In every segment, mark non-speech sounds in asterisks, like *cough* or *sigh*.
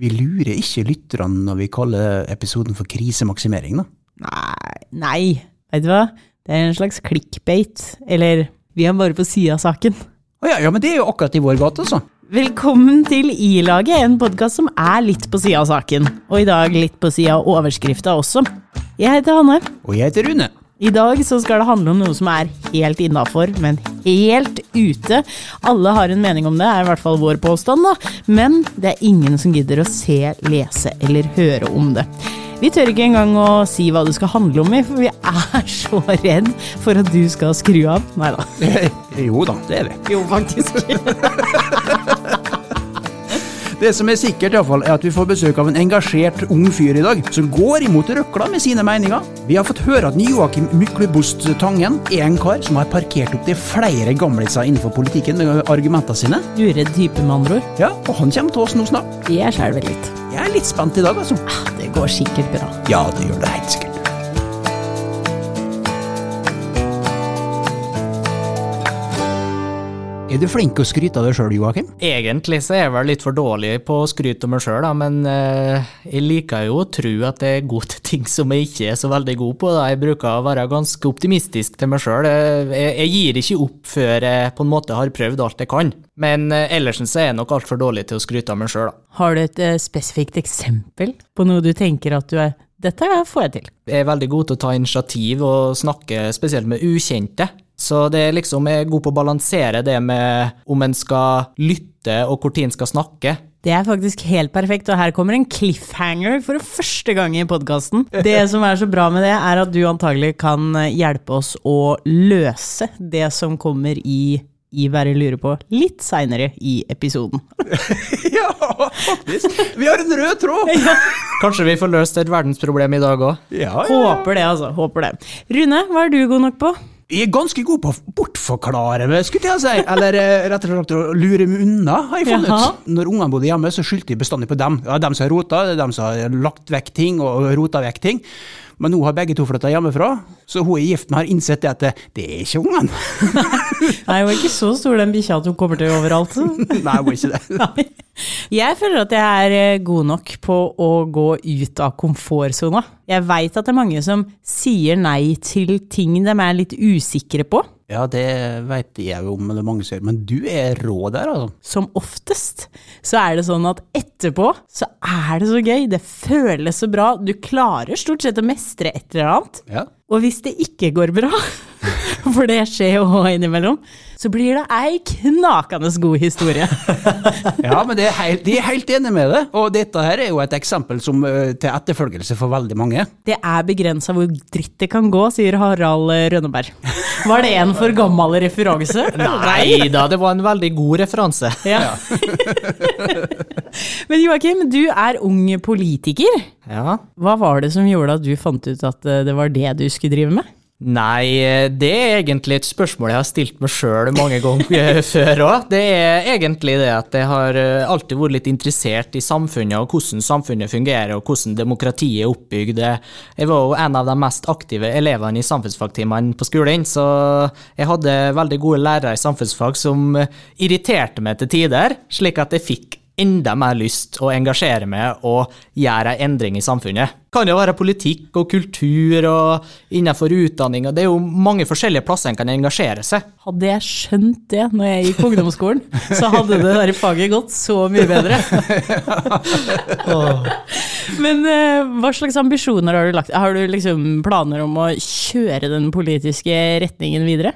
Vi lurer ikke lytterne når vi kaller episoden for krisemaksimering, da. Nei, nei, vet du hva? Det er en slags clickbait. Eller, vi er bare på sida av saken. Å ja, ja, men det er jo akkurat i vår gate, altså. Velkommen til I-laget, en podkast som er litt på sida av saken. Og i dag litt på sida av overskrifta også. Jeg heter Hanne. Og jeg heter Rune. I dag så skal det handle om noe som er helt innafor, men helt ute. Alle har en mening om det, er i hvert fall vår påstand, da. Men det er ingen som gidder å se, lese eller høre om det. Vi tør ikke engang å si hva det skal handle om i, for vi er så redd for at du skal skru av. Nei da. *laughs* Jo da, det er vi. Jo, faktisk. *laughs* Det som er sikkert, i hvert fall, er at vi får besøk av en engasjert ung fyr i dag, som går imot røkla med sine meninger. Vi har fått høre at Joakim Myklebost Tangen er en kar som har parkert opp til flere gamliser innenfor politikken med argumentene sine. Uredd type, med andre ord. Ja, og han kommer til oss nå snart. Jeg skjelver litt. Jeg er litt spent i dag, altså. Ah, Det går sikkert bra. Ja, det gjør det helt sikkert. Er du flink til å skryte av deg sjøl, Joakim? Egentlig så er jeg vel litt for dårlig på å skryte av meg sjøl, men eh, jeg liker jo å tro at jeg er god til *laughs* ting som jeg ikke er så veldig god på. Da. Jeg bruker å være ganske optimistisk til meg sjøl. Jeg, jeg gir ikke opp før jeg på en måte har prøvd alt jeg kan. Men eh, ellers så er jeg nok altfor dårlig til å skryte av meg sjøl, da. Har du et eh, spesifikt eksempel på noe du tenker at du er Dette får jeg til. Jeg er veldig god til å ta initiativ og snakke spesielt med ukjente. Så det er liksom, jeg er god på å balansere det med om en skal lytte og når en skal snakke. Det er faktisk helt perfekt, og her kommer en cliffhanger for første gang i podkasten. *laughs* Det som er så bra med det, er at du antagelig kan hjelpe oss å løse det som kommer i i Bare lurer på litt seinere i episoden. *laughs* Ja, faktisk. Vi har en rød tråd! *laughs* Kanskje vi får løst et verdensproblem i dag òg? Ja, ja. Håper det, altså. Håper det. Rune, hva er du god nok på? Jeg er ganske god på å bortforklare meg, skulle jeg si. Eller eh, rett og slett å lure meg unna, har jeg funnet Jaha. ut. Når ungene bodde hjemme, så skyldte jeg bestandig på dem. Ja, dem som har rota, det er dem som har lagt vekk ting og rota vekk ting. Men nå har begge to flytta hjemmefra, så hun jeg er gift med har innsett det at det, det er ikke ungene. *laughs* Nei, hun er ikke så stor den bikkja at hun kommer til overalt. *laughs* Nei, hun er ikke det. *laughs* Nei. Jeg føler at jeg er eh, god nok på å gå ut av komfortsona. Jeg veit at det er mange som sier nei til ting de er litt usikre på. Ja, det veit jeg jo om, det er mange som gjør. Men du er rå der, altså. Som oftest så er det sånn at etterpå så er det så gøy, det føles så bra, du klarer stort sett å mestre et eller annet. Ja. Og hvis det ikke går bra, *laughs* *laughs* for det skjer jo også innimellom, så blir det ei knakende god historie. *laughs* Ja, men det er helt, de er helt enig med det. Og dette her er jo et eksempel som, til etterfølgelse for veldig mange. Det er begrensa hvor dritt det kan gå, sier Harald Rønneberg. Var det en for gammel referanse? *laughs* Nei da, det var en veldig god referanse. Ja. Men Joakim, du er ung politiker. Ja. Hva var det som gjorde at du fant ut at det var det du skulle drive med? Nei, det er egentlig et spørsmål jeg har stilt meg sjøl mange ganger *laughs* før òg. Det er egentlig det at jeg har eh, alltid vært litt interessert i samfunnet og hvordan samfunnet fungerer og hvordan demokratiet er oppbygd. Jeg var jo en av de mest aktive elevene i samfunnsfagtimene på skolen, så jeg hadde veldig gode lærere i samfunnsfag som irriterte meg til tider, slik at jeg fikk enda mer lyst å engasjere meg og gjøre en endring i samfunnet. Kan jo være politikk og kultur og innenfor utdanning, og det er jo mange forskjellige plasser en kan engasjere seg. Hadde jeg skjønt det når jeg gikk på ungdomsskolen, *laughs* så hadde det der faget gått så mye bedre. *laughs* Men eh, hva slags ambisjoner har du lagt? Har du liksom planer om å kjøre den politiske retningen videre?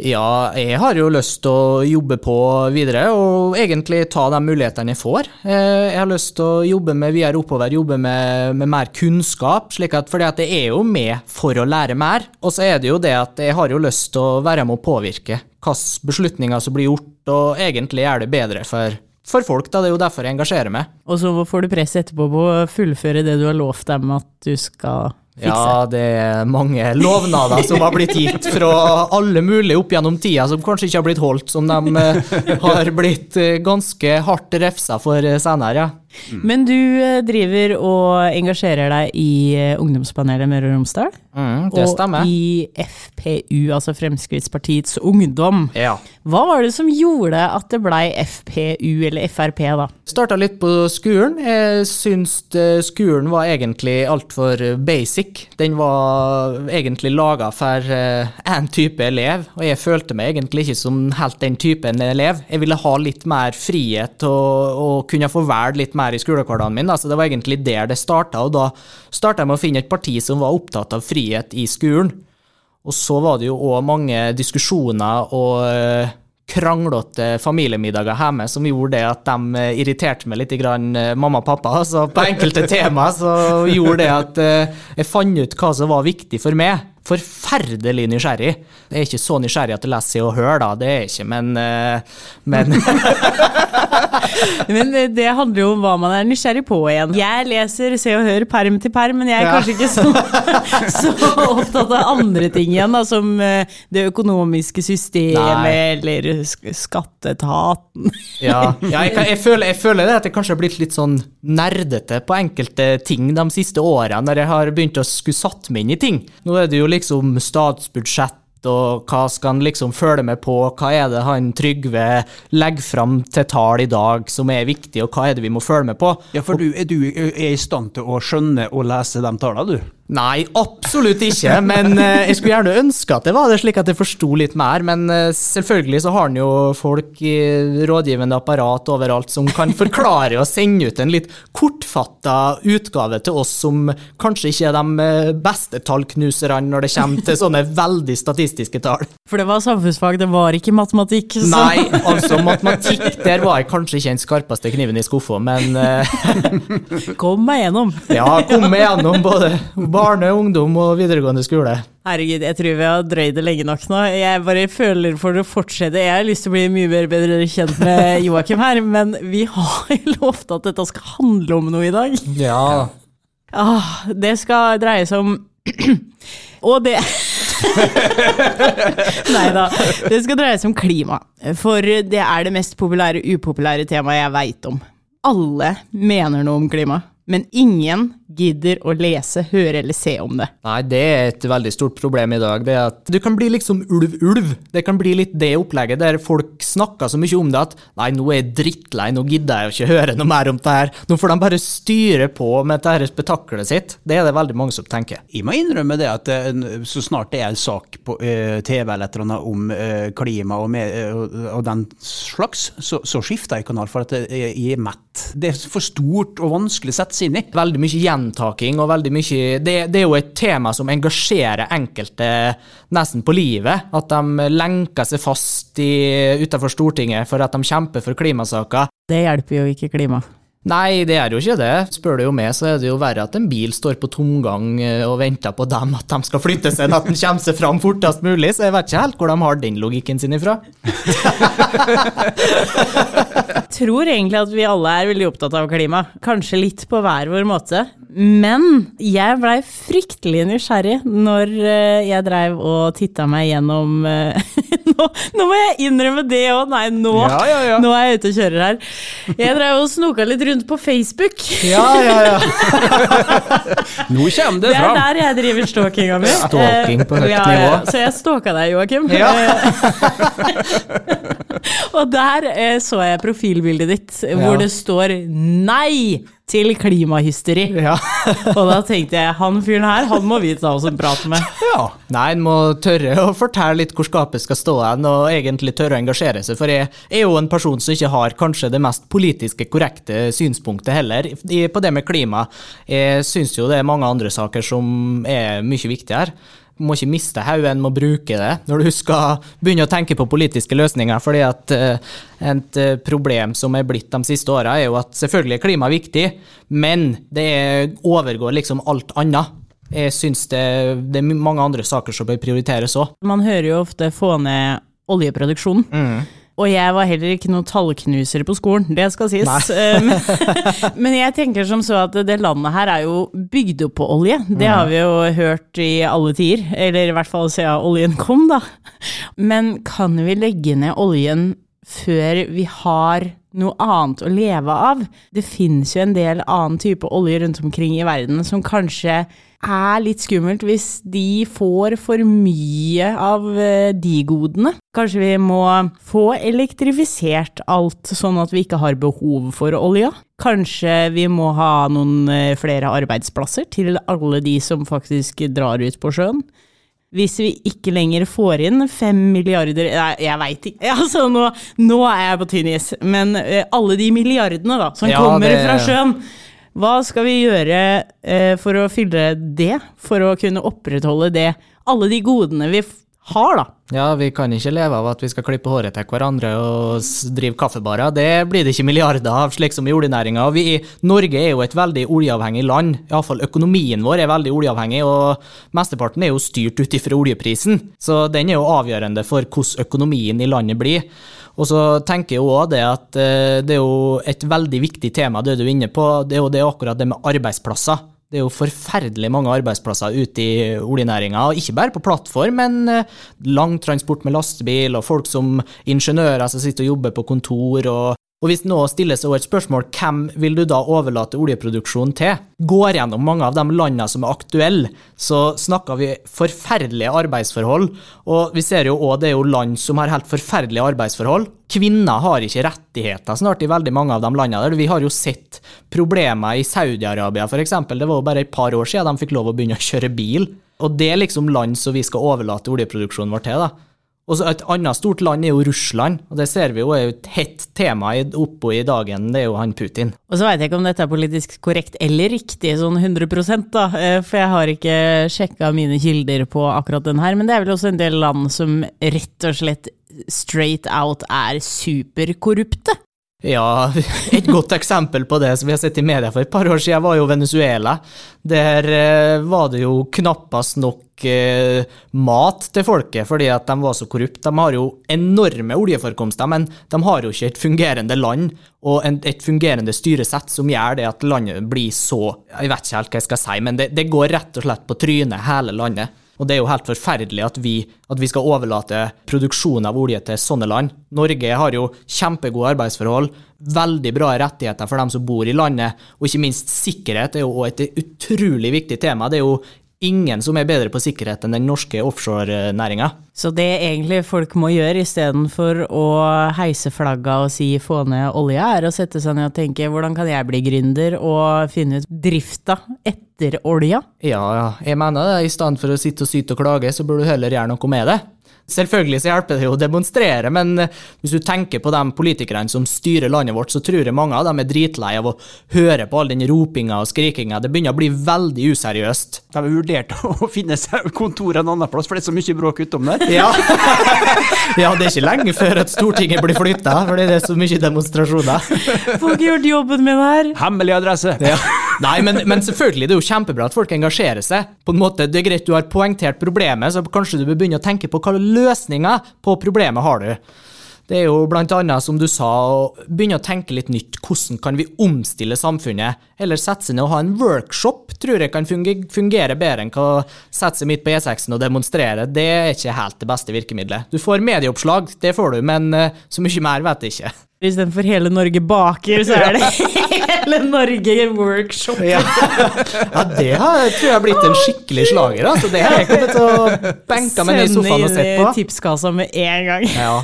Ja, jeg har jo lyst til å jobbe på videre, og egentlig ta de mulighetene jeg får. Eh, Jeg har lyst til å jobbe med videre oppover, jobbe med, med mer kunnskap, slik at, fordi at jeg er jo med for å lære mer. Og så er det jo det at jeg har jo lyst til å være med å påvirke hvilke beslutninger som blir gjort, og egentlig gjøre det bedre for, for folk. da, Det er jo derfor jeg engasjerer meg. Og så får du press etterpå på å fullføre det du har lovt dem at du skal fikse. Ja, det er mange lovnader som har blitt gitt fra alle mulige opp gjennom tida, som kanskje ikke har blitt holdt, som de eh, har blitt eh, ganske hardt refsa for eh, senere. ja. Men du eh, driver og engasjerer deg i eh, ungdomspanelet Møre og Romsdal. Mm, det stemmer. Og i FPU, altså Fremskrittspartiets Ungdom. Ja. Hva var det som gjorde at det blei FPU, eller Frp, da? Starta litt på skolen. Jeg syns eh, skolen var egentlig altfor basic. Den var egentlig laga for én type elev, og jeg følte meg egentlig ikke som helt den typen elev. Jeg ville ha litt mer frihet og, og kunne få velge litt mer i skolehverdagen min. Så det var egentlig der det starta, og da starta jeg med å finne et parti som var opptatt av frihet i skolen. Og så var det jo òg mange diskusjoner og eh, kranglete familiemiddager hjemme som gjorde det at de eh, irriterte meg litt, grann, eh, mamma og pappa. Så på enkelte tema så gjorde det at jeg fant ut hva som var viktig for meg forferdelig nysgjerrig. Jeg er ikke så nysgjerrig at jeg leser Se og Hør, da, det er jeg ikke, men, eh, men *laughs* Men det handler jo om hva man er nysgjerrig på igjen. Jeg leser Se og Hør perm til perm, men jeg er Ja. kanskje ikke så, *laughs* så opptatt av andre ting igjen, da, som eh, det økonomiske systemet Nei. eller sk- skatteetaten. Ja, ja jeg, kan, jeg, føler, jeg føler det at jeg kanskje har blitt litt sånn nerdete på enkelte ting de siste årene, når jeg har begynt å skulle satt meg inn i ting. Nå er det jo liksom statsbudsjett, og hva skal han liksom følge med på, hva er det han Trygve legger fram til tall i dag som er viktig, og hva er det vi må følge med på? Ja, for du, er du er i stand til å skjønne og lese de tallene, du? Nei, absolutt ikke, men eh, jeg skulle gjerne ønske at det var det, slik at jeg forsto litt mer. Men eh, selvfølgelig så har han jo folk i rådgivende apparat overalt som kan forklare og sende ut en litt kortfatta utgave til oss som kanskje ikke er de eh, beste tallknuserne når det kommer til sånne veldig statistiske tall. For det var samfunnsfag, det var ikke matematikk. Så. Nei, altså matematikk, der var jeg kanskje ikke den skarpeste kniven i skuffa, men Kom meg gjennom. ja, kom meg gjennom både barne, ungdom og videregående skole. Herregud, jeg tror vi har drøyd det lenge nok nå. Jeg bare føler for å fortsette. Jeg har lyst til å bli mye mer bedre kjent med *laughs* Joakim her, men vi har jo lovt at dette skal handle om noe i dag. Ja, Ah, det skal dreie seg om *clears throat* Og det *laughs* Nei da. Det skal dreie seg om klima. For det er det mest populære upopulære temaet jeg veit om. Alle mener noe om klima, men ingen gidder å lese, høre eller se om det. Nei, det er et veldig stort problem i dag. Det er at du kan bli liksom ulv-ulv. Det kan bli litt det opplegget der folk snakker så mye om det at nei, nå er jeg drittlei, nå gidder jeg ikke høre noe mer om det her. Nå får de bare styre på med dette spetakkelet sitt. Det er det veldig mange som tenker. Jeg må innrømme det at eh, så snart det er en sak på eh, TV eller et eller annet om eh, klima og, med, og, den slags, så, så skifter jeg kanal for at jeg, jeg er mett. Det er for stort og vanskelig å sette seg inn i. Veldig mye gjentaking og veldig mye det, det er jo et tema som engasjerer enkelte nesten på livet. At de lenker seg fast i- utenfor Stortinget for at de kjemper for klimasaker. Det hjelper jo ikke klima. Nei, det er jo ikke det. Spør du jo meg, så er det jo verre at en bil står på tomgang eh, og venter på dem, at de skal flytte seg, enn at den kommer seg fram fortest mulig. Så jeg vet ikke helt hvor de har den logikken sin ifra. *laughs* Tror egentlig at vi alle er veldig opptatt av klima. Kanskje litt på hver vår måte. Men jeg blei fryktelig nysgjerrig når eh, jeg dreiv og titta meg gjennom eh, *laughs* nå, nå må jeg innrømme det òg! Nei, nå, Ja, ja, ja. nå er jeg ute og kjører her. Jeg dreiv og snoka litt rundt på Facebook. Ja, ja, ja. *laughs* Nå kommer det fram! Det er fram! der jeg driver stalkinga mi. *laughs* Stalking på høyt ja, nivå. Ja, så jeg stalka deg, Joakim. Ja. og der eh, så jeg profilbildet ditt, Ja. hvor det står 'nei til klimahysteri'. ja. *laughs* Og da tenkte jeg han fyren her, han må vi ta oss en prat med. *laughs* Ja. Nei, en må tørre å fortelle litt hvor skapet skal stå hen, og egentlig tørre å engasjere seg. For jeg er jo en person som ikke har kanskje det mest politiske korrekte synspunktet heller på det med klima. Jeg syns jo det er mange andre saker som er mye viktigere. Må ikke miste hodet, en må bruke det når du skal begynne å tenke på politiske løsninger. fordi at eh, et eh, problem som er blitt de siste åra, er jo at selvfølgelig er klima viktig, men det er, overgår liksom alt annet. Jeg syns det, det er mange andre saker som bør prioriteres òg. Man hører jo ofte få ned oljeproduksjonen. Og jeg var heller ikke noen tallknuser på skolen, det skal sies. Eh, Men, *laughs* men jeg tenker som så at det landet her er jo bygd opp på olje. Det har vi jo hørt i alle tider, eller i hvert fall siden oljen kom, da. Men kan vi legge ned oljen før vi har noe annet å leve av. Det finnes jo en del annen type olje rundt omkring i verden som kanskje er litt skummelt hvis de får for mye av eh, de godene. Kanskje vi må få elektrifisert alt, sånn at vi ikke har behov for olja. Kanskje vi må ha noen eh, flere arbeidsplasser til alle de som faktisk drar ut på sjøen. Hvis vi ikke lenger får inn fem milliarder Nei, jeg veit ikke. *laughs* Altså, nå, nå, er jeg på tynn is. Men uh, alle de milliardene da, som ja, kommer det... fra sjøen, hva skal vi gjøre eh, for å fylle det? For å kunne opprettholde det? Alle de godene vi har, da. Ja, vi kan ikke leve av at vi skal klippe håret til hverandre og drive kaffebarer. Det blir det ikke milliarder av, slik som i oljenæringa. Norge er jo et veldig oljeavhengig land. Iallfall økonomien vår er veldig oljeavhengig, og mesteparten er jo styrt ut ifra oljeprisen. Så den er jo avgjørende for hvordan økonomien i landet blir. Og så tenker jeg òg det at eh, det er jo et veldig viktig tema, det du er inne på. Det er jo det akkurat det med arbeidsplasser. Det er jo forferdelig mange arbeidsplasser ute i oljenæringa, ikke bare på plattform, men lang langtransport med lastebil, og folk som ingeniører som sitter og jobber på kontor, og og hvis nå stilles over et spørsmål, hvem vil du da overlate oljeproduksjonen til? Går gjennom mange av de landene som er aktuelle, så snakker vi forferdelige arbeidsforhold. Og vi ser jo òg det er jo land som har helt forferdelige arbeidsforhold. Kvinner har ikke rettigheter snart i veldig mange av de landene. der. Vi har jo sett problemer i Saudi-Arabia f.eks. Det var jo bare et par år siden de fikk lov å begynne å kjøre bil. Og det er liksom land som vi skal overlate oljeproduksjonen vår til. da. Og så Et annet stort land er jo Russland, og det ser vi jo er et hett tema oppå i dagen, det er jo han Putin. Og så veit jeg ikke om dette er politisk korrekt eller riktig sånn 100 da, eh, for jeg har ikke sjekka mine kilder på akkurat den her, men det er vel også en del land som rett og slett straight out er superkorrupte? Ja, *laughs* et godt eksempel på det som vi har sett i media for et par år siden, var jo Venezuela. Der eh, var det jo knappast nok eh, mat til folket fordi at de var så korrupte. De har jo enorme oljeforekomster, men de har jo ikke et fungerende land og et fungerende styresett som gjør det at landet blir så Jeg vet ikke helt hva jeg skal si, men det, det går rett og slett på trynet, hele landet. Og det er jo helt forferdelig at vi, at vi skal overlate produksjon av olje til sånne land. Norge har jo kjempegode arbeidsforhold, veldig bra rettigheter for dem som bor i landet, og ikke minst sikkerhet er jo et utrolig viktig tema. Det er jo ingen som er bedre på sikkerhet enn den norske offshorenæringa. Så det egentlig folk må gjøre istedenfor å heise flagga og si få ned olja, er å sette seg ned og tenke hvordan kan jeg bli gründer og finne ut drifta etter olja? Ja, ja. Jeg mener det. I stedet for å sitte og syte og klage, så burde du heller gjøre noe med det. Selvfølgelig så hjelper det jo å demonstrere, men eh, hvis du tenker på de politikerne som styrer landet vårt, så tror jeg mange av dem er dritlei av å høre på all den ropinga og skrikinga. Det begynner å bli veldig useriøst. De har vurdert *laughs* å finne seg kontor en annen plass, for det er så mye bråk utom der. *laughs* Ja. ja, det er ikke lenge før at Stortinget blir flytta, fordi det er så mye demonstrasjoner. Folk har gjort jobben min her. Hemmelig adresse. Ja. Nei, men, men, selvfølgelig, det er jo kjempebra at folk engasjerer seg. På en måte, Det er greit du har poengtert problemet, så kanskje du bør begynne å tenke på hva løsninger på problemet har du. Det er jo blant annet, som du sa, å begynne å tenke litt nytt. Hvordan kan vi omstille samfunnet? Eller sette seg ned og ha en workshop, tror jeg kan fungere bedre enn å sette seg midt på E6-en og demonstrere. Det er ikke helt det beste virkemidlet. Du får medieoppslag, det får du, men eh, så mye mer vet jeg ikke. Istedenfor hele Norge baker, så er det *laughs* hele Norge workshop. Ja, ja det har, tror jeg har blitt en skikkelig slager. Altså. Det har jeg kommet til å benke meg ned i sofaen og sett på. Sende inn tipskassa med en gang. Ja.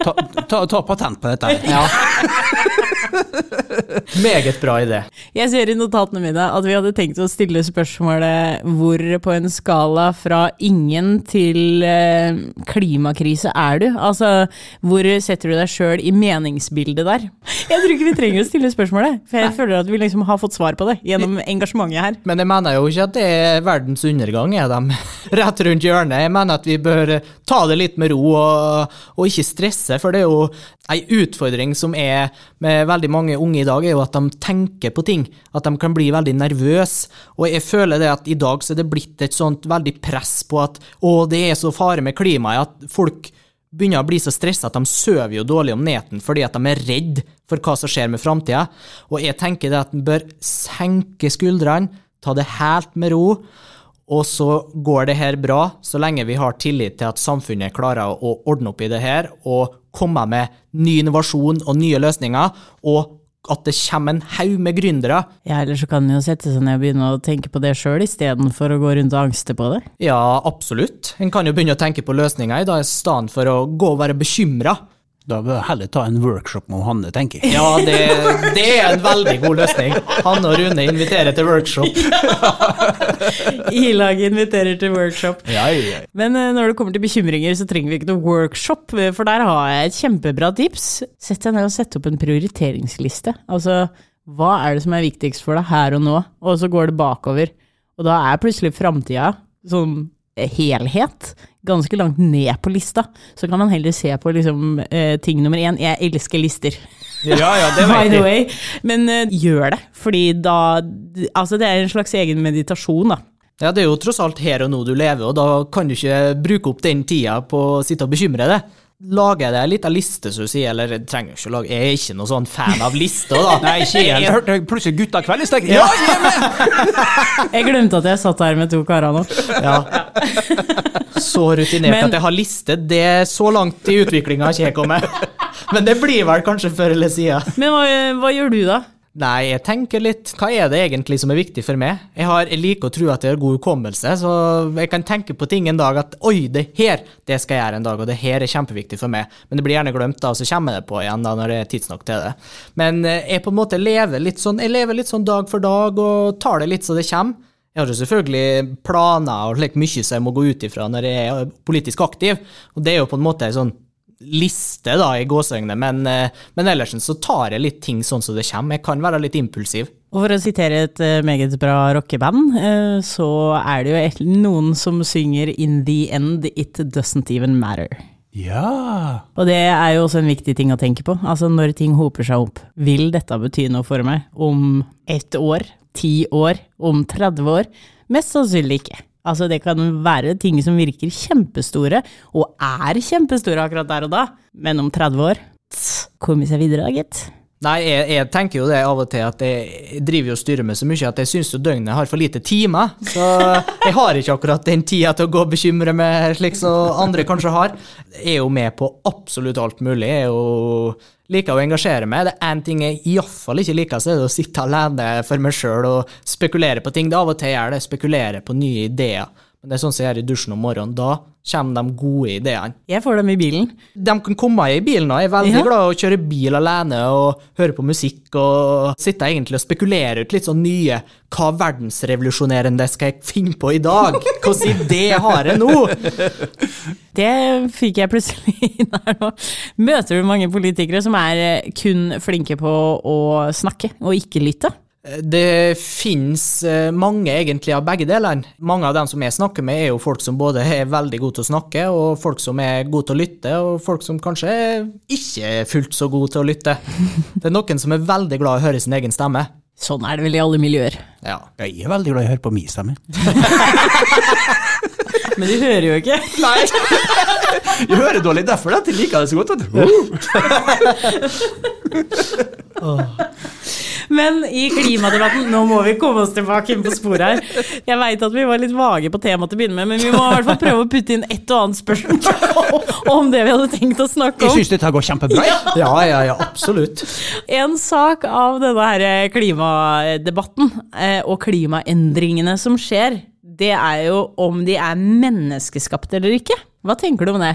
Ta, ta, ta, patent på dette. Ja. *laughs* *laughs* Meget bra idé. Jeg ser i notatene mine at vi hadde tenkt å stille spørsmålet hvor på en skala fra ingen til eh, klimakrise er du? Altså, hvor setter du deg sjøl i meningsbildet der? Jeg tror ikke vi trenger å stille spørsmålet, for jeg føler at vi liksom har fått svar på det gjennom engasjementet her. Men jeg mener jo ikke at det er verdens undergang, er de *laughs* rett rundt hjørnet. Jeg mener at vi bør ta det litt med ro og, og ikke stresse for det er jo ei utfordring som er med veldig mange unge i dag, er jo at de tenker på ting. At de kan bli veldig nervøse. Og jeg føler det at i dag så er det blitt et sånt veldig press på at å, det er så fare med klimaet, at folk begynner å bli så stressa at de sover jo dårlig om neten fordi at de er redd for hva som skjer med framtida. Og jeg tenker det at en bør senke skuldrene, ta det helt med ro. Og så går det her bra, så lenge vi har tillit til at samfunnet klarer å ordne opp i det her og komme med ny innovasjon og nye løsninger, og at det kommer en haug med gründere. Ja, eller så kan en jo sette seg ned og begynne å tenke på det sjøl, istedenfor å gå rundt og angste på det. Ja, absolutt. En kan jo begynne å tenke på løsninger i dag, i stedet for å gå og være bekymra. Da bør jeg heller ta en workshop med Hanne, tenker jeg. Ja, det, det er en veldig god løsning. Hanne og Rune inviterer til workshop. *laughs* I-laget inviterer til workshop. Ja, ja. Men eh, når det kommer til bekymringer, så trenger vi ikke noe workshop, eh, for der har jeg et kjempebra tips. Sett deg ned og sett opp en prioriteringsliste. Altså, hva er det som er viktigst for deg her og nå? Og så går det bakover. Og da er plutselig framtida som helhet ganske langt ned på lista. Så kan man heller se på liksom, eh, ting nummer én. Jeg elsker lister. Ja, ja, det *laughs* By the way. Men eh, gjør det, fordi da Altså, det er en slags egen meditasjon, da. Ja, det er jo tross alt her og nå du lever, og da kan du ikke bruke opp den tida på å sitte og bekymre deg. Lager jeg deg ei lita liste, som du sier, eller jeg trenger ikke å lage Jeg er ikke noen sånn fan av lister, da. Nei, ikke jeg. Jeg hørte plutselig Gutta kveld stek. Ja, *laughs* Jeg glemte at jeg satt her med to karer nå. Ja. Så rutinert Men- at jeg har liste, det er så langt i utviklinga har ikke jeg kommet. Men det blir vel kanskje før eller siden. Men hva, hva gjør du, da? Nei, jeg tenker litt Hva er det egentlig som er viktig for meg? Jeg, har, jeg liker å tro at jeg har god hukommelse, så jeg kan tenke på ting en dag at oi, det her det skal jeg gjøre en dag, og det her er kjempeviktig for meg. Men det blir gjerne glemt, da, og så kommer jeg det på igjen da når det er tidsnok til det. Men eh, jeg på en måte lever litt sånn Jeg lever litt sånn dag for dag og tar det litt så det kommer. Jeg har jo selvfølgelig planer og slik mye som jeg må gå ut ifra når jeg er politisk aktiv, og det er jo på en måte en sånn liste, da, i gåseøynene, men, eh, men ellers så tar jeg litt ting sånn som det kommer. Jeg kan være litt impulsiv. Og for å sitere et eh, meget bra rockeband, eh, så er det jo noen som synger 'In the end, it doesn't even matter'. ja. Og det er jo også en viktig ting å tenke på. Altså når ting hoper seg opp, vil dette bety noe for meg om ett år, ti år, om 30 år? Mest sannsynlig ikke. Altså det kan være ting som virker kjempestore, og er kjempestore akkurat der og da, men om 30 år, kommer kom seg videre da, gitt. Nei, jeg, jeg tenker jo det av og til at jeg driver og styrer med så mye at jeg syns døgnet har for lite timer. Så *laughs* jeg har ikke akkurat den tida til å gå og bekymre meg slik som andre kanskje har. Jeg er jo med på absolutt alt mulig. Jeg er jo liker å engasjere meg. Det er én ting jeg iallfall ikke liker, så er det å sitte alene for meg sjøl og spekulere på ting. Det av og til gjør det, spekulere på nye ideer. Men det er sånn som jeg gjør i dusjen om morgenen. Da kommer de gode ideene. Jeg får dem i bilen. De kan komme i bilen, og jeg er veldig Ja. glad i å kjøre bil alene og høre på musikk og sitte egentlig og spekulere ut litt sånn nye Hva verdensrevolusjonerende skal jeg finne på i dag? Hvilken idé har jeg nå? *laughs* Det fikk jeg plutselig *laughs* inn her nå. Møter du mange politikere som er kun flinke på å snakke og ikke lytte? Det finnes eh, mange egentlig av begge delene. Mange av dem som jeg snakker med, er jo folk som både er veldig gode til å snakke, og folk som er gode til å lytte, og folk som kanskje ikke er fullt så gode til å lytte. Det er noen som er veldig glad i å høre sin egen stemme. Sånn er det vel i alle miljøer. Ja. Jeg er veldig glad i å høre på min stemme. *laughs* Men de hører jo ikke. Nei! Jeg hører dårlig, derfor De jeg liker det så godt. du. Men i klimadebatten, nå må vi komme oss tilbake inn på sporet her. Jeg veit at vi var litt vage på temaet til å begynne med, men vi må i hvert fall prøve å putte inn et og annet spørsmål om det vi hadde tenkt å snakke om. Jeg syns dette går kjempebra. Ja. Ja, ja, ja, absolutt. En sak av denne her klimadebatten eh, og klimaendringene som skjer, det er jo om de er menneskeskapte eller ikke. Hva tenker du om det?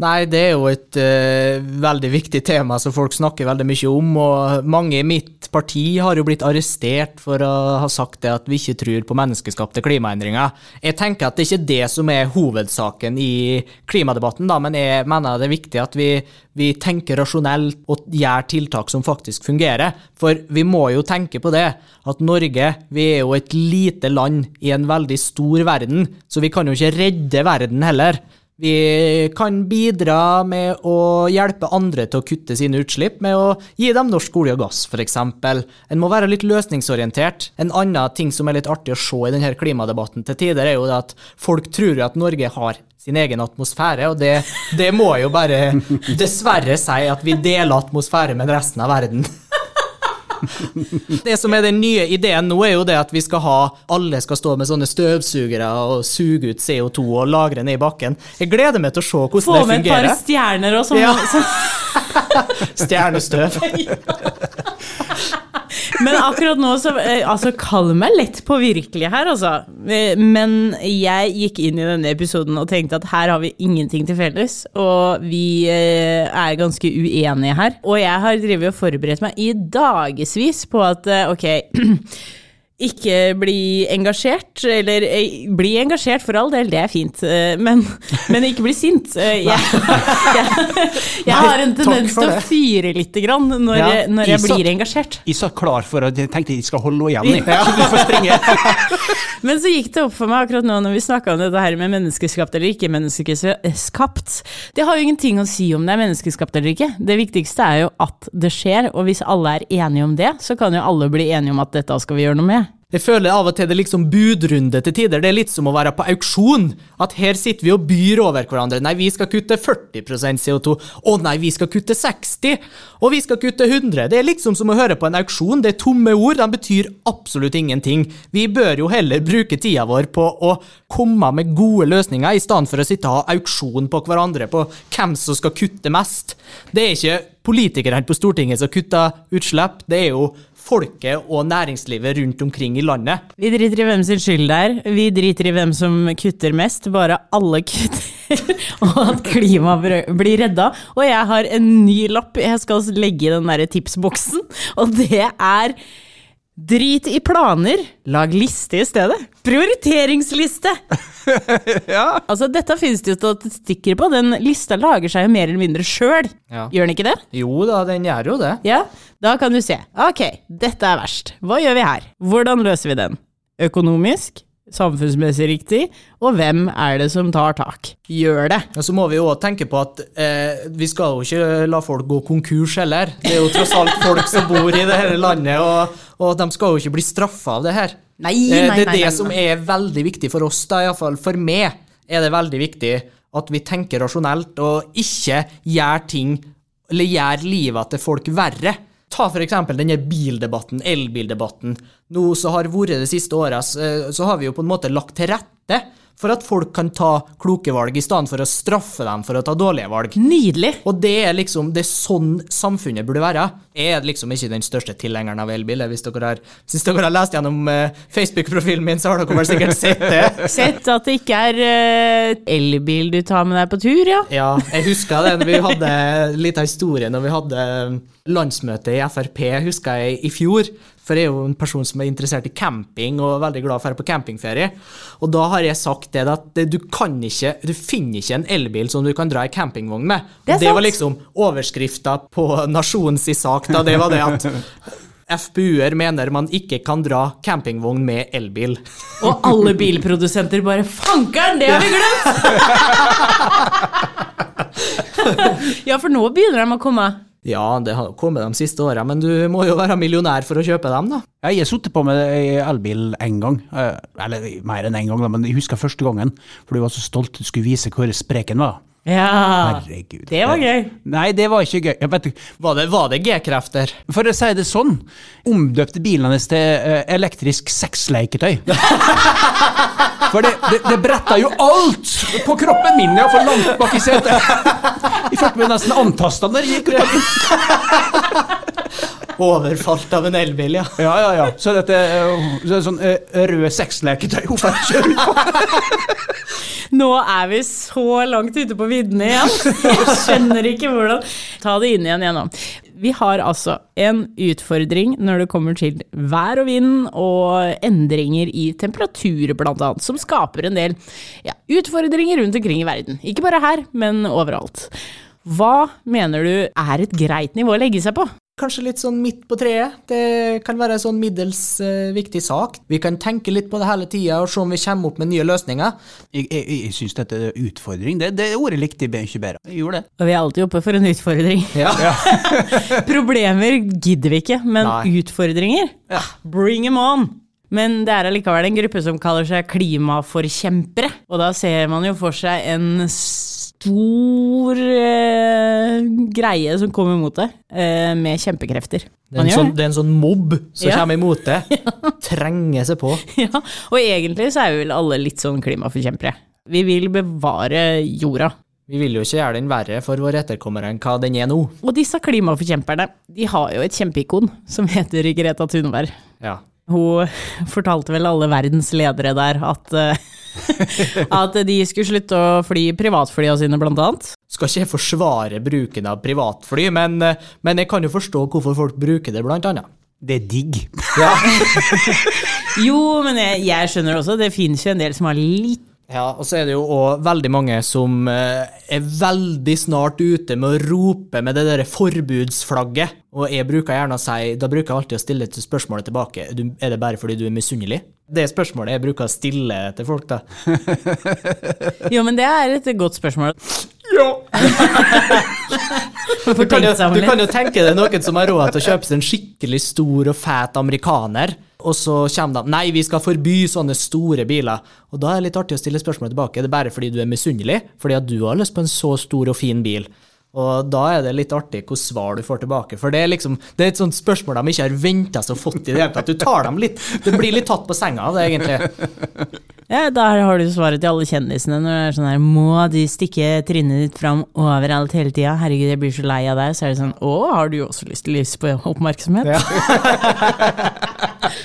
Nei, det er jo et uh, veldig viktig tema som folk snakker veldig mye om, og mange i mitt parti har jo blitt arrestert for å ha sagt det at vi ikke tror på menneskeskapte klimaendringer. Jeg tenker at det ikke er det som er hovedsaken i klimadebatten, da, men jeg mener det er viktig at vi, vi tenker rasjonelt og gjør tiltak som faktisk fungerer. For vi må jo tenke på det, at Norge vi er jo et lite land i en veldig stor verden, så vi kan jo ikke redde verden heller. Vi kan bidra med å hjelpe andre til å kutte sine utslipp med å gi dem norsk olje og gass, f.eks. En må være litt løsningsorientert. En annen ting som er litt artig å se i denne klimadebatten til tider, er jo at folk tror at Norge har sin egen atmosfære, og det, det må jo bare dessverre si at vi deler atmosfære med resten av verden. *laughs* Det som er den nye ideen nå, er jo det at vi skal ha Alle skal stå med sånne støvsugere og suge ut CO2 og lagre ned i bakken. Jeg gleder meg til å se Få hvordan det med et par stjerner og sånn. Ja. *laughs* Stjernestøv. *laughs* Men akkurat nå så eh, Altså, kall meg lett på virkelig her, altså. Eh, Men jeg gikk inn i denne episoden og tenkte at her har vi ingenting til felles, og vi eh, er ganske uenige her. Og jeg har drevet og forberedt meg i dagevis på at ok *clears throat* ikke bli engasjert, eller eh, bli engasjert for all del, det er fint, eh, men, *laughs* men ikke bli sint. Eh, Jeg, *laughs* jeg, jeg har en tendens til å fyre litt grann når, Ja, jeg, når jeg blir engasjert. Jeg så klar for å tenke jeg skal holde henne igjen, så du får springe. *laughs* Men så gikk det opp for meg akkurat nå når vi snakka om dette her med menneskeskapt eller ikke menneskeskapt. Det har jo ingenting å si om det er menneskeskapt eller ikke. Det viktigste er jo at det skjer, og hvis alle er enige om det, så kan jo alle bli enige om at dette skal vi gjøre noe med. Jeg føler av og til det er liksom budrunde til tider. Det er litt som å være på auksjon. At her sitter vi og byr over hverandre. Nei, vi skal kutte 40% CO2. Å nei, vi skal kutte 60. Og vi skal kutte 100. Det er liksom som å høre på en auksjon. Det er tomme ord. De betyr absolutt ingenting. Vi bør jo heller bruke tida vår på å komme med gode løsninger, i stedet for å sitte og ha auksjon på hverandre på hvem som skal kutte mest. Det er ikke politikerne på Stortinget som kutter utslipp. Det er jo folket og næringslivet rundt omkring i landet. Vi driter i hvem sin skyld det er, vi driter i hvem som kutter mest, bare alle kutter, *laughs* og at klimaet blir redda. Og jeg har en ny lapp jeg skal legge i den der tipsboksen, og det er Drit i planer, lag liste i stedet. Prioriteringsliste! *laughs* ja. Altså, dette finnes det jo statistikker på, den lista lager seg jo mer eller mindre sjøl. Ja. Gjør den ikke det? Jo da, den gjør jo det. Ja, da kan du se. Ok, dette er verst. Hva gjør vi her? Hvordan løser vi den? Økonomisk? Samfunnsmessig riktig? Og hvem er det som tar tak? Gjør det! Og så må vi jo òg tenke på at eh, vi skal jo ikke la folk gå konkurs heller. Det er jo tross alt folk som bor i det her landet, og, og de skal jo ikke bli straffa av det her. Nei, Eh, nei, det er nei, det nei, som er veldig viktig for oss, da, iallfall for meg er det veldig viktig at vi tenker rasjonelt og ikke gjør ting, eller gjør livet til folk verre. Ta for eksempel denne bildebatten, elbildebatten. Nå så har vært det siste året, så så har vi jo på en måte lagt til rette for at folk kan ta kloke valg, i stedet for å straffe dem for å ta dårlige valg. Nydelig! Og det er liksom, det er sånn samfunnet burde være. Jeg er liksom ikke den største tilhengeren av elbil. Hvis dere har, hvis dere har lest gjennom eh, Facebook-profilen min, så har dere vel sikkert sett det. *laughs* Sett at det ikke er eh, elbil du tar med deg på tur, ja. Ja, jeg husker det når vi hadde litt av historien når vi hadde landsmøte i Frp, husker jeg, i fjor. For jeg er jo en person som er interessert i camping og er veldig glad for å dra på campingferie. Og da har jeg sagt det at du kan ikke, du finner ikke en elbil som du kan dra i campingvogn med. Det det var liksom overskrifta på Nasjonens sak, da. Det var det at FPU-er mener man ikke kan dra campingvogn med elbil. Og alle bilprodusenter bare Fankeren, det har vi glemt! *laughs* ja, for nå begynner de å komme. Ja, det har kommet de siste åra, men du må jo være millionær for å kjøpe dem, da. Jeg har sittet på med ei elbil én gang, eh, eller mer enn én gang, men jeg husker første gangen, for du var så stolt du skulle vise hvor spreken var. Ja, Herregud. det var gøy. Nei, det var ikke gøy. Vet. Var det, var det G-krefter? for å si det sånn, omdøpte bilen hennes til eh, elektrisk sexleketøy. *laughs* For det, det, det bretta jo alt på kroppen min, ja, for langt bak i setet. Jeg følte meg nesten antasta når jeg gikk ut av bilen. *laughs* Overfalt av en elbil, ja. Ja, ja, ja. Så dette eh, så er sånn eh, rød sexleketøy hun får kjøre på. *laughs* Nå er vi så langt ute på viddene igjen. Jeg skjønner ikke hvordan Ta det inn igjen igjennom. Vi har altså en utfordring når det kommer til vær og vind og endringer i temperatur, blant annet, som skaper en del ja, utfordringer rundt omkring i verden. Ikke bare her, men overalt. Hva mener du er et greit nivå å legge seg på? Kanskje litt sånn midt på treet. Det kan være en sånn middels uh, viktig sak. Vi kan tenke litt på det hele tida og se om vi kommer opp med nye løsninger. Jeg, jeg, jeg syns dette er utfordring. Det, det ordet likte jeg ikke bedre. Jeg gjorde det. Og vi er alltid oppe for en utfordring. Ja. *laughs* Problemer gidder vi ikke, men Nei. utfordringer? Ja. Bring them on! Men det er allikevel en gruppe som kaller seg klimaforkjempere. Og da ser man jo for seg en stor eh, greie som kommer mot deg, eh, med kjempekrefter. Det er, en sånn, det er en sånn mobb som Ja. kommer imot det. *laughs* Trenger seg på. Ja, og egentlig så er vi vel alle litt sånn klimaforkjempere. Vi vil bevare jorda. Vi vil jo ikke gjøre den verre for våre etterkommere enn hva den er nå. Og disse klimaforkjemperne, de har jo et kjempeikon som heter Greta Thunberg. Ja. Hun fortalte vel alle verdens ledere der at, eh, *laughs* at de skulle slutte å fly privatflyene sine, blant annet. Skal ikke jeg forsvare bruken av privatfly, men, men jeg kan jo forstå hvorfor folk bruker det, blant annet. Det er digg. *laughs* Jo, men jeg, jeg skjønner også, det finnes jo en del som har litt Ja, og så er det jo òg veldig mange som eh, er veldig snart ute med å rope med det derre forbudsflagget. Og jeg bruker gjerne å si Da bruker jeg alltid å stille til spørsmålet tilbake. Er det bare fordi du er misunnelig? Det spørsmålet jeg bruker å stille til folk, da. *laughs* Jo, men det er et godt spørsmål. Ja! *laughs* Du kan, jo, du kan jo tenke deg noen som har råd til å kjøpe seg en skikkelig stor og fet amerikaner, og så kommer de Nei, vi skal forby sånne store biler. Og da er det litt artig å stille spørsmålet tilbake. Er det bare fordi du er misunnelig? Fordi at du har lyst på en så stor og fin bil? Og da er det litt artig hvor svar du får tilbake. For det er liksom, det er et sånt spørsmål de ikke har venta seg å fått i det hele tatt. Du tar dem litt Det blir litt tatt på senga av det, egentlig. Ja, Der har du svaret til alle kjendisene når det er sånn her Må de stikke trynet ditt fram overalt hele tida? Herregud, jeg blir så lei av deg. Så er det sånn Å, har du også lyst til lys på oppmerksomhet? Ja.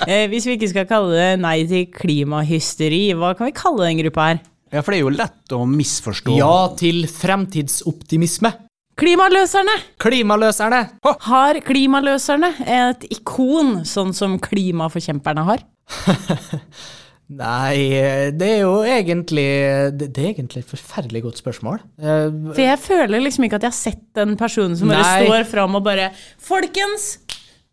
*laughs* hvis vi ikke skal kalle det nei til klimahysteri, hva kan vi kalle den gruppa her? Ja, for det er jo lett å misforstå. Ja til fremtidsoptimisme. Klimaløserne! Klimaløserne. Har klimaløserne et ikon, sånn som klimaforkjemperne har? *laughs* Nei, det er jo egentlig Det, er egentlig et forferdelig godt spørsmål. Eh, For jeg føler liksom ikke at jeg har sett den personen som bare Nei. står fram og bare Folkens!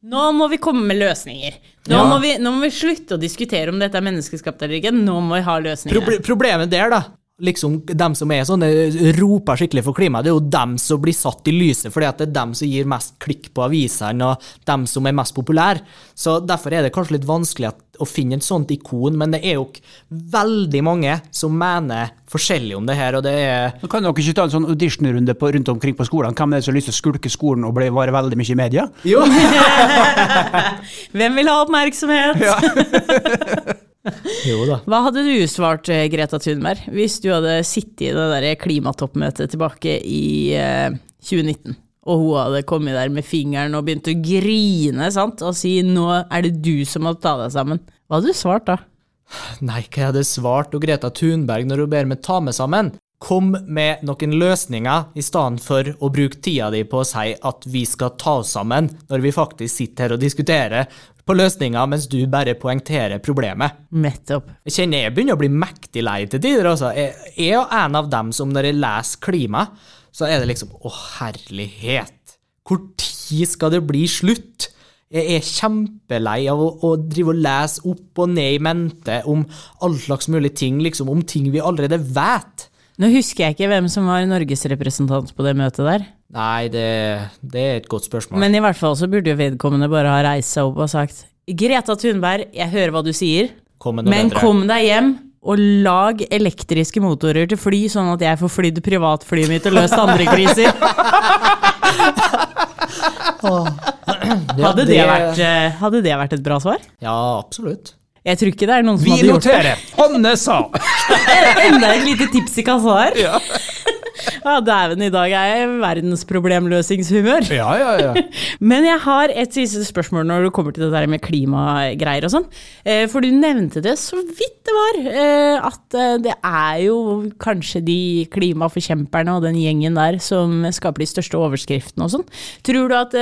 Nå må vi komme med løsninger. Nå, Ja. må vi, nå må vi slutte å diskutere om dette er menneskeskapt eller ikke. Nå må vi ha løsninger. Proble problemet der, da, liksom dem som er sånne, roper skikkelig for klima, det er jo dem som blir satt i lyset, fordi at det er dem som gir mest klikk på avisene, og dem som er mest populære. Så derfor er det kanskje litt vanskelig at, å finne et sånt ikon, men det er jo veldig mange som mener forskjellig om det her, og det er Så kan dere ikke ta en sånn auditionrunde på, rundt omkring på skolene? Hvem er det som har lyst til å skulke skolen og bli, være veldig mye i media? Jo! *laughs* Hvem vil ha oppmerksomhet? *laughs* *laughs* jo da. Hva hadde du svart, eh, Greta Thunberg, hvis du hadde sittet i det der klimatoppmøtet tilbake i eh, 2019? Og hun hadde kommet der med fingeren og begynt å grine sant? og si 'nå er det du som må ta deg sammen'. Hva hadde du svart da? Nei, hva jeg hadde svart og Greta Thunberg når hun ber meg ta meg sammen? Kom med noen løsninger i stedet for å bruke tida di på å si at vi skal ta oss sammen, når vi faktisk sitter her og diskuterer på løsninga, mens du bare poengterer problemet. Nettopp. Jeg kjenner jeg begynner å bli mektig lei til tider. Altså. Jeg jeg er en av dem som når jeg leser klima, så er det liksom Å, herlighet! Hvor tid skal det bli slutt? Jeg er kjempelei av å, å drive og lese opp og ned i mente om all slags mulige ting, liksom om ting vi allerede vet. Nå husker jeg ikke hvem som var Norges representant på det møtet der. Nei, det, det er et godt spørsmål. Men i hvert fall så burde jo vedkommende bare ha reist seg opp og sagt Greta Thunberg, jeg hører hva du sier, Kom men bedre. kom deg hjem og lag elektriske motorer til fly, sånn at jeg får flydd privatflyet mitt og løst andre kriser. *laughs* Hadde det, vært, eh, hadde det vært et bra svar? Ja, absolutt. Jeg tror ikke det er noen som Vi hadde gjort det. Vi noterer! Hanne sa! *laughs* Enda et lite tips i kassa her. Ja, *laughs* Dæven, i dag er jeg verdensproblemløsningshumør. Ja, ja, ja. *laughs* Men jeg har et siste spørsmål når det kommer til det der med klimagreier og sånn. Eh, For du nevnte det så vidt det var, eh, at eh, det er jo kanskje de klimaforkjemperne og den gjengen der som skaper de største overskriftene og sånn. Tror du at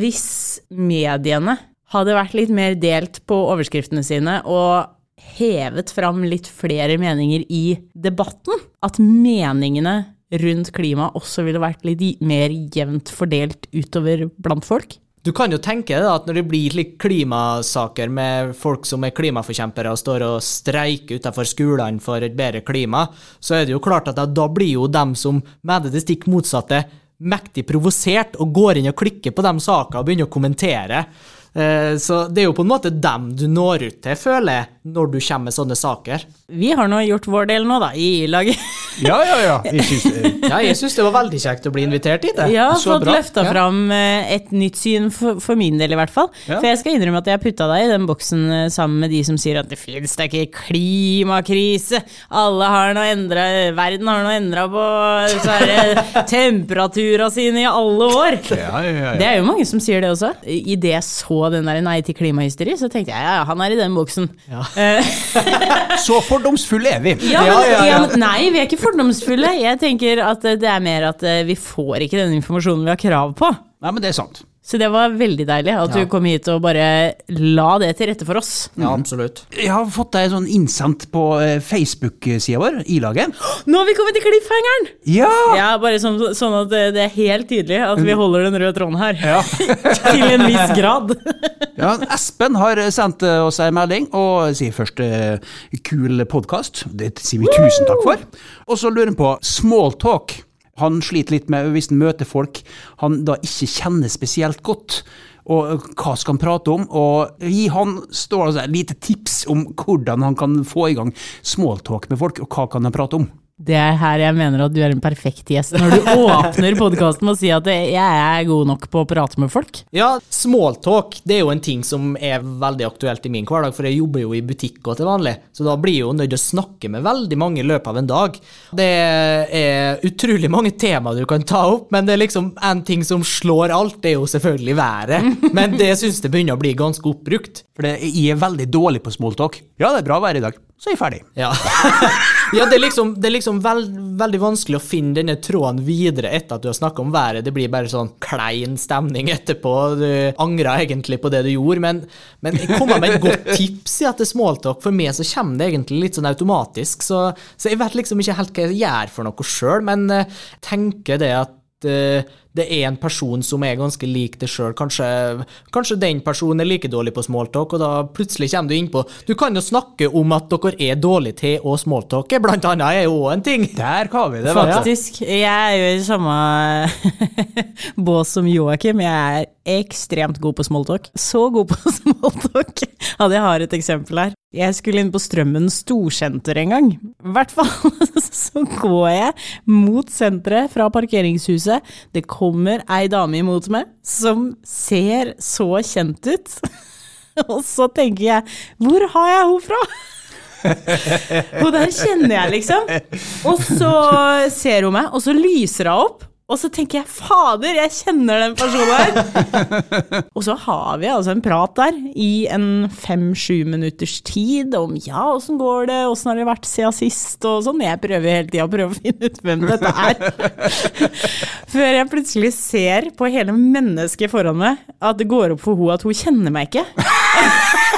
hvis mediene hadde vært litt mer delt på overskriftene sine og hevet fram litt flere meninger i debatten, at meningene rundt klima også ville vært litt mer jevnt fordelt utover blant folk? Du kan jo tenke deg at når det blir klimasaker med folk som er klimaforkjempere og står og streiker utenfor skolene for et bedre klima, så er det jo klart at da blir jo dem som mener det stikk motsatte, mektig provosert og går inn og klikker på de sakene og begynner å kommentere. Eh, Så det er jo på en måte dem du når ut til, føler jeg, når du kommer med sånne saker. Vi har nå gjort vår del nå, da, i laget. *laughs* Ja, ja, ja. Jeg synes, eh, Ja, jeg syns det var veldig kjekt å bli invitert hit. jeg. Har fått løfta Ja. fram eh, et nytt syn for, for min del, i hvert fall. Ja. For jeg skal innrømme at jeg putta deg i den boksen eh, sammen med de som sier at det fins da ikke klimakrise. Alle har noe endra Verden har noe endra på så er *laughs* temperatura sine i alle år. ja, ja, ja. Det er jo mange som sier det også. Idet jeg så den der Nei til klimahysteri, så tenkte jeg ja, ja, han er i den boksen. Ja. *laughs* *laughs* Så fordomsfulle er vi. Ja, Ja, men, ja, men nei, vi er ikke fordomsfulle. Jeg tenker at eh, det er mer at eh, vi får ikke den informasjonen vi har krav på. Nei, men det er sant. Så det var veldig deilig at Ja. du kom hit og bare la det til rette for oss. Ja, absolutt. Jeg har fått deg sånn innsendt på eh, Facebook-sida vår, i-laget. Nå har vi kommet til cliffhangeren! Ja! Ja, bare sånn, sånn at det, det er helt tydelig at vi holder den røde tråden her. Ja. *laughs* til en viss grad. *laughs* ja. Espen har sendt eh, oss en melding og sier først eh, kul podkast. Det sier vi tusen takk for. Og så lurer han på smalltalk. Han sliter litt med hvis han møter folk han da ikke kjenner spesielt godt. Og eh, hva skal han prate om? Og gi han står altså et lite tips om hvordan han kan få i gang smalltalk med folk, og hva kan han prate om? Det er her jeg mener at du er en perfekt gjest. Når du *laughs* åpner podkasten med å si at jeg er god nok på å prate med folk. Ja, smalltalk det er jo en ting som er veldig aktuelt i min hverdag, for jeg jobber jo i butikk og til vanlig, så da blir jeg jo nødt til å snakke med veldig mange i løpet av en dag. Det er utrolig mange temaer du kan ta opp, men det er liksom en ting som slår alt, det er jo selvfølgelig været. *laughs* Men det syns jeg begynner å bli ganske oppbrukt. For jeg er veldig dårlig på smalltalk. Ja, det er bra vær i dag. Så er jeg ferdig. Ja, *laughs* ja det er liksom, det er liksom veld, veldig vanskelig å finne denne tråden videre etter at du har snakka om været. Det blir bare sånn klein stemning etterpå. Du angrer egentlig på det du gjorde, men, men jeg kommer med et godt tips i at det er smalltalk. For meg så kommer det egentlig litt sånn automatisk, så, så jeg vet liksom ikke helt hva jeg gjør for noe sjøl, men jeg tenker det at eh, det er en person som er ganske lik deg sjøl. Kanskje, kanskje den personen er like dårlig på smalltalk, og da plutselig kommer du innpå Du kan jo snakke om at dere er dårlige til å smalltalke, blant annet er jo òg en ting. Der har vi det. Faktisk. Ja. Faktisk. Jeg er jo i samme *laughs* bås som Joakim. Jeg er ekstremt god på smalltalk. Så god på *laughs* smalltalk at jeg har et eksempel her. Jeg skulle inn på Strømmen storsenter en gang. I hvert fall *laughs* så går jeg mot senteret fra parkeringshuset. Det kommer ei dame imot meg som ser så kjent ut. *laughs* Og så tenker jeg, hvor har jeg henne fra? *laughs* Og der kjenner jeg, liksom. Og så ser hun meg, og så lyser hun opp. Og så tenker jeg fader, jeg kjenner den personen her. *laughs* Og så har vi altså en prat der i en fem-sju minutters tid om ja, åssen går det, åssen har det vært siden sist, og sånn. Jeg prøver hele tida å prøve å finne ut hvem dette er. *laughs* Før jeg plutselig ser på hele mennesket foran meg at det går opp for henne at hun kjenner meg ikke. *laughs*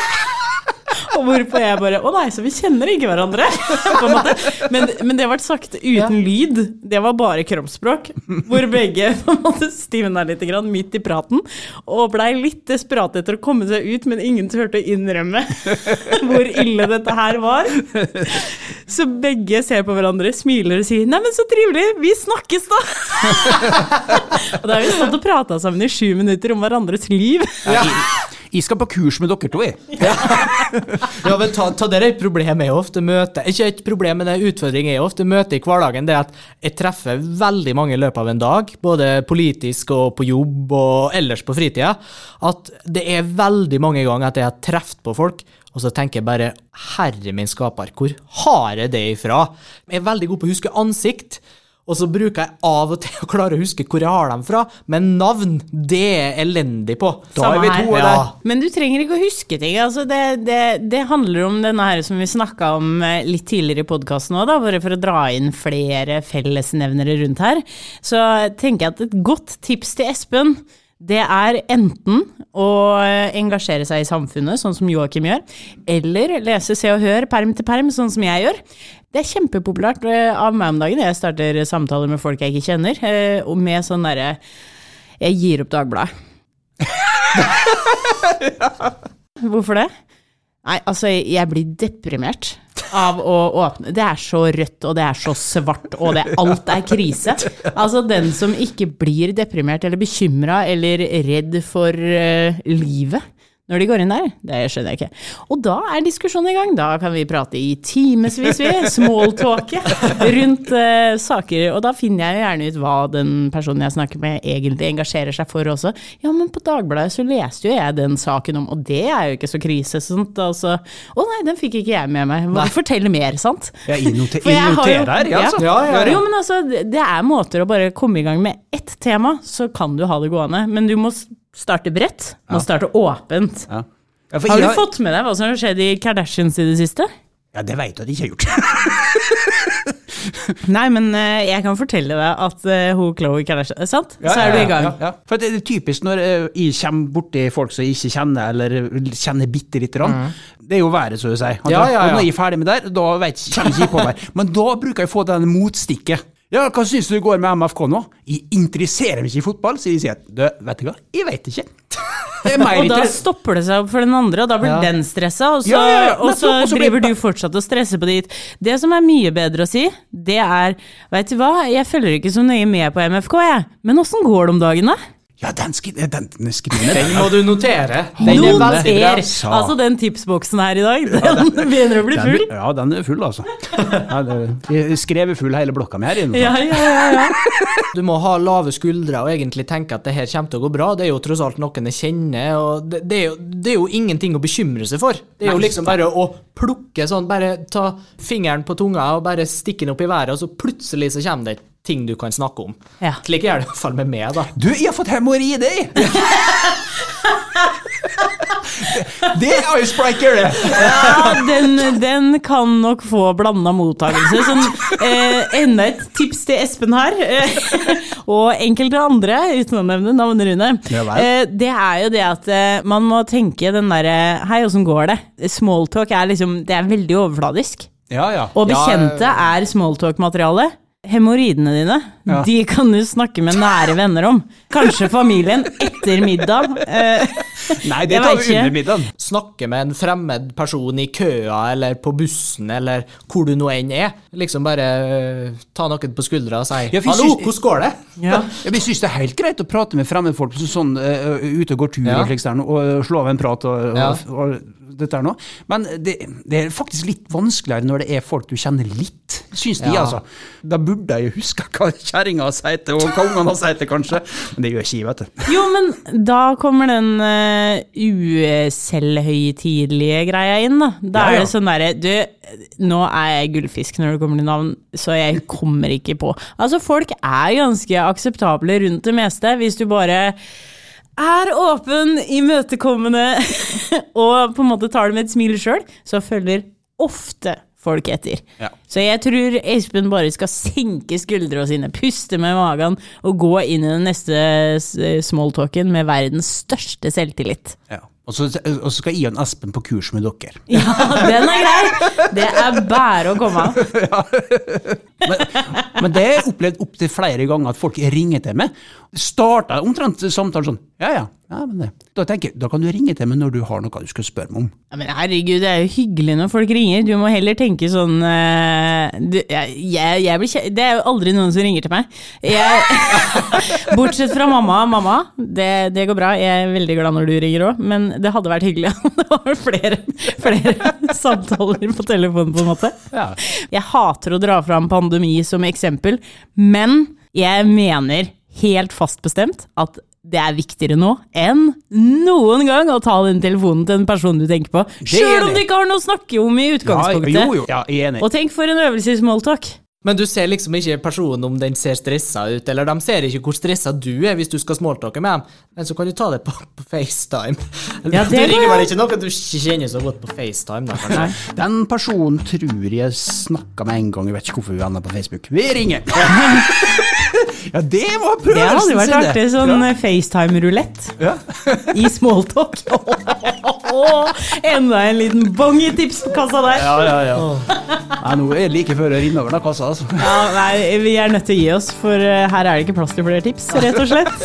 Hvorpå jeg bare Å nei, så vi kjenner ikke hverandre. *laughs* På en måte. Men, men det ble sagt uten lyd. Det var bare kroppsspråk. Hvor begge på en måte stivna litt grann, midt i praten. Og blei litt desperate etter å komme seg ut, men ingen turte å innrømme *laughs* hvor ille dette her var. Så begge ser på hverandre, smiler og sier 'neimen, så trivelig, vi snakkes da'. *laughs* og da har vi stått og prata sammen i sju minutter om hverandres liv. Jeg skal på kurs med dere to, jeg. *laughs* Ja, men ta, ta det er et problem jeg ofte møter. Ikke et problem, men en utfordring jeg ofte møter i hverdagen, det er at jeg treffer veldig mange i løpet av en dag, både politisk og på jobb og ellers på fritida, at det er veldig mange ganger at jeg har truffet på folk, og så tenker jeg bare herre min skaper, hvor har jeg det ifra? Jeg er veldig god på å huske ansikt. Og så bruker jeg av og til å klare å huske hvor jeg har dem fra, men navn, det er jeg elendig på. Da er vi to her. Ja. Men du trenger ikke å huske ting. Altså det, det, det handler om denne her som vi snakka om eh, litt tidligere i podkasten òg, bare for å dra inn flere fellesnevnere rundt her. Så tenker jeg at et godt tips til Espen det er enten å eh, engasjere seg i samfunnet, sånn som Joakim gjør, eller lese Se og Hør perm til perm, sånn som jeg gjør. Det er kjempepopulært eh, av meg om dagen. Jeg starter samtaler med folk jeg ikke kjenner, eh, og med sånn derre Jeg gir opp Dagbladet. *laughs* Hvorfor det? Nei, altså, jeg blir deprimert av å åpne Det er så rødt, og det er så svart, og det, alt er krise. Altså, den som ikke blir deprimert eller bekymra eller redd for uh, livet, når de går inn der? Det skjønner jeg ikke. Og da er diskusjonen i gang. Da kan vi prate i timevis, vi. Smalltalke rundt uh, saker. Og da finner jeg jo gjerne ut hva den personen jeg snakker med egentlig engasjerer seg for også. Ja, men på Dagbladet så leste jo jeg den saken om, og det er jo ikke så krise. Sant? Altså, å nei, den fikk ikke jeg med meg. Hva- Fortell mer, sant? Jeg innoterer, ja, altså. Ja, ja, ja. Jo, men altså, det er måter å bare komme i gang med ett tema, så kan du ha det gående. Men du må starte bredt. Må starte åpent. Ja. Ja, Har du jeg fått med deg hva som har skjedd i Kardashians i det siste? Ja, det vet du at jeg ikke har gjort. *laughs* Nei, men uh, jeg kan fortelle deg at uh, hun Khloe Kardashian Sant? så er du i gang. Ja, ja. For det er typisk når uh, jeg kommer borti folk som jeg ikke kjenner, eller kjenner bitte lite grann. Det er jo været, så å si. Mm. Ja, ja, ja. Og når jeg er ferdig med det, da vet, kommer kommer jeg ikke på meg. Men da bruker jeg å få det motstikket. Ja, hva syns du går med MFK nå? Jeg interesserer meg ikke i fotball, så jeg sier at du, vet du hva, jeg vet ikke. *laughs* Og da stopper det seg opp for den andre, og da blir Ja. den stressa, og så, Ja, ja, og så driver du fortsatt og stresser på ditt. Det som er mye bedre å si, det er Veit du hva, jeg følger ikke så nøye med på MFK, jeg, men åssen går det om dagen, da? Ja, den, skri den, den skriver Den må du notere. Den er veldig bra. Altså, den tipsboksen her i dag, den begynner å bli Den, full. ja, den er full, altså. Jeg skrev full hele blokka mi her inne. Ja, ja, ja, ja. Du må ha lave skuldre og egentlig tenke at det her kommer til å gå bra. Det er jo tross alt noen jeg kjenner, og det, det, er, jo, det er jo ingenting å bekymre seg for. Det er jo liksom bare å plukke sånn, bare ta fingeren på tunga og bare stikke den opp i været, og så plutselig så kommer det ting du kan snakke om. Ja. Slik er det i hvert fall med meg, da. Du, jeg har fått hemoroider! *laughs* det er icebreaker, det! Ja, den, den kan nok få blanda mottakelse. Sånn, eh, enda et tips til Espen her, eh, og enkelte andre, uten å nevne navnet Rune. Ja eh, det er jo det at eh, man må tenke den derre Hei, åssen går det? Smalltalk er liksom Det er veldig overfladisk. Ja, ja. Og Ja, bekjente er smalltalk-materiale. Hemoroidene dine, Ja. de kan du snakke med nære venner om. Kanskje familien etter middag. Eh, Nei, det tar vi under middagen. Snakke med en fremmed person i køa eller på bussen eller hvor du nå enn er. Liksom bare øh, ta noen på skuldra og si Ja, 'hallo, hvordan går det?' ja. Jeg syns det er helt greit å prate med fremmedfolk folk sånn uh, ute og går tur Ja. og slå av en prat og, og, Ja. og dette her nå. Men det, det er faktisk litt vanskeligere når det er folk du kjenner litt, syns de, Ja. altså. Da burde jeg jo huske hva kjerringa sier og hva ungene sier kanskje. Men det gjør ikke jeg, vet du. Jo, men da kommer den uh, uselvhøytidelige greia inn, da. Da Ja, ja. er det sånn derre Du, nå er jeg gullfisk når det kommer til navn, så jeg kommer ikke på. Altså, folk er ganske akseptable rundt det meste, hvis du bare er åpen, imøtekommende *laughs* og på en måte tar det med et smil sjøl, så følger ofte folk etter. Ja. Så jeg tror Espen bare skal senke skuldrene sine, puste med magen og gå inn i den neste smalltalken med verdens største selvtillit. Ja. Og så, og så skal Ian og Espen på kurs med dere. Ja, den er grei! Det er bare å komme av. *laughs* Men det har jeg opplevd opptil flere ganger at folk ringer til meg. Starta omtrent samtalen sånn Ja, ja. Ja men det. Da tenker jeg, da kan du ringe til meg når du har noe du skal spørre meg om. Ja, men herregud, det er jo hyggelig når folk ringer. Du må heller tenke sånn eh, du, jeg, jeg, jeg blir, Det er jo aldri noen som ringer til meg. *laughs* Bortsett fra mamma. Mamma, det, det går bra. Jeg er veldig glad når du ringer òg, men det hadde vært hyggelig *laughs* om det var flere, flere *laughs* samtaler på telefonen, på en måte. Ja. Jeg hater å dra fram pandemi som eksempel, men jeg mener helt fast bestemt at det er viktigere nå enn noen gang å ta den telefonen til en person du tenker på, sjøl om du ikke har noe å snakke om i Ja, utgangspunktet. jo, jo. Ja, jeg er enig. Og tenk for en øvelse i smalltalk. Men du ser liksom ikke personen om den ser stressa ut, eller de ser ikke hvor stressa du er hvis du skal smalltalke med dem. Men så kan du ta det på, på FaceTime. Ja, *laughs* det du ringer vel ikke noen du kjenner så godt på FaceTime, da, kanskje? Den personen tror jeg snakka med en gang, jeg vet ikke hvorfor vi er på Facebook. Vi ringer! *laughs* ja, det var Det hadde vært artig, sånn FaceTime-rulett Ja. *laughs* i smalltalk. *laughs* Enda en liten bong i tipskassa der. Ja, ja, ja. Nei, nå er det like før det renner over den kassa, altså. Ja, nei, vi er nødt til å gi oss, for eh, her er det ikke plass til flere tips, rett og slett.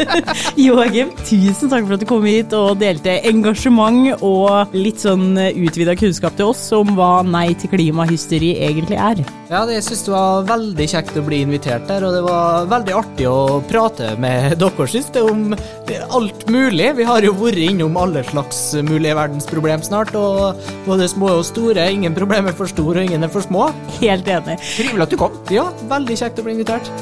*laughs* Joakim, tusen takk for at du kom hit og delte engasjement og litt sånn utvida kunnskap til oss om hva Nei til klimahysteri egentlig er. Ja, det- jeg syns det var veldig kjekt å bli invitert der, og det var veldig artig å prate med *laughs* dere, syns det, om alt mulig. Vi har jo vært innom alle slags mulige verdensproblem snart, og både små og store. Ingen problemer for store, og ingen er for små. Helt enig. Trivelig at du kom. Ja, veldig kjekt å bli invitert.